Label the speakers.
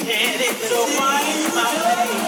Speaker 1: can't explain my pain.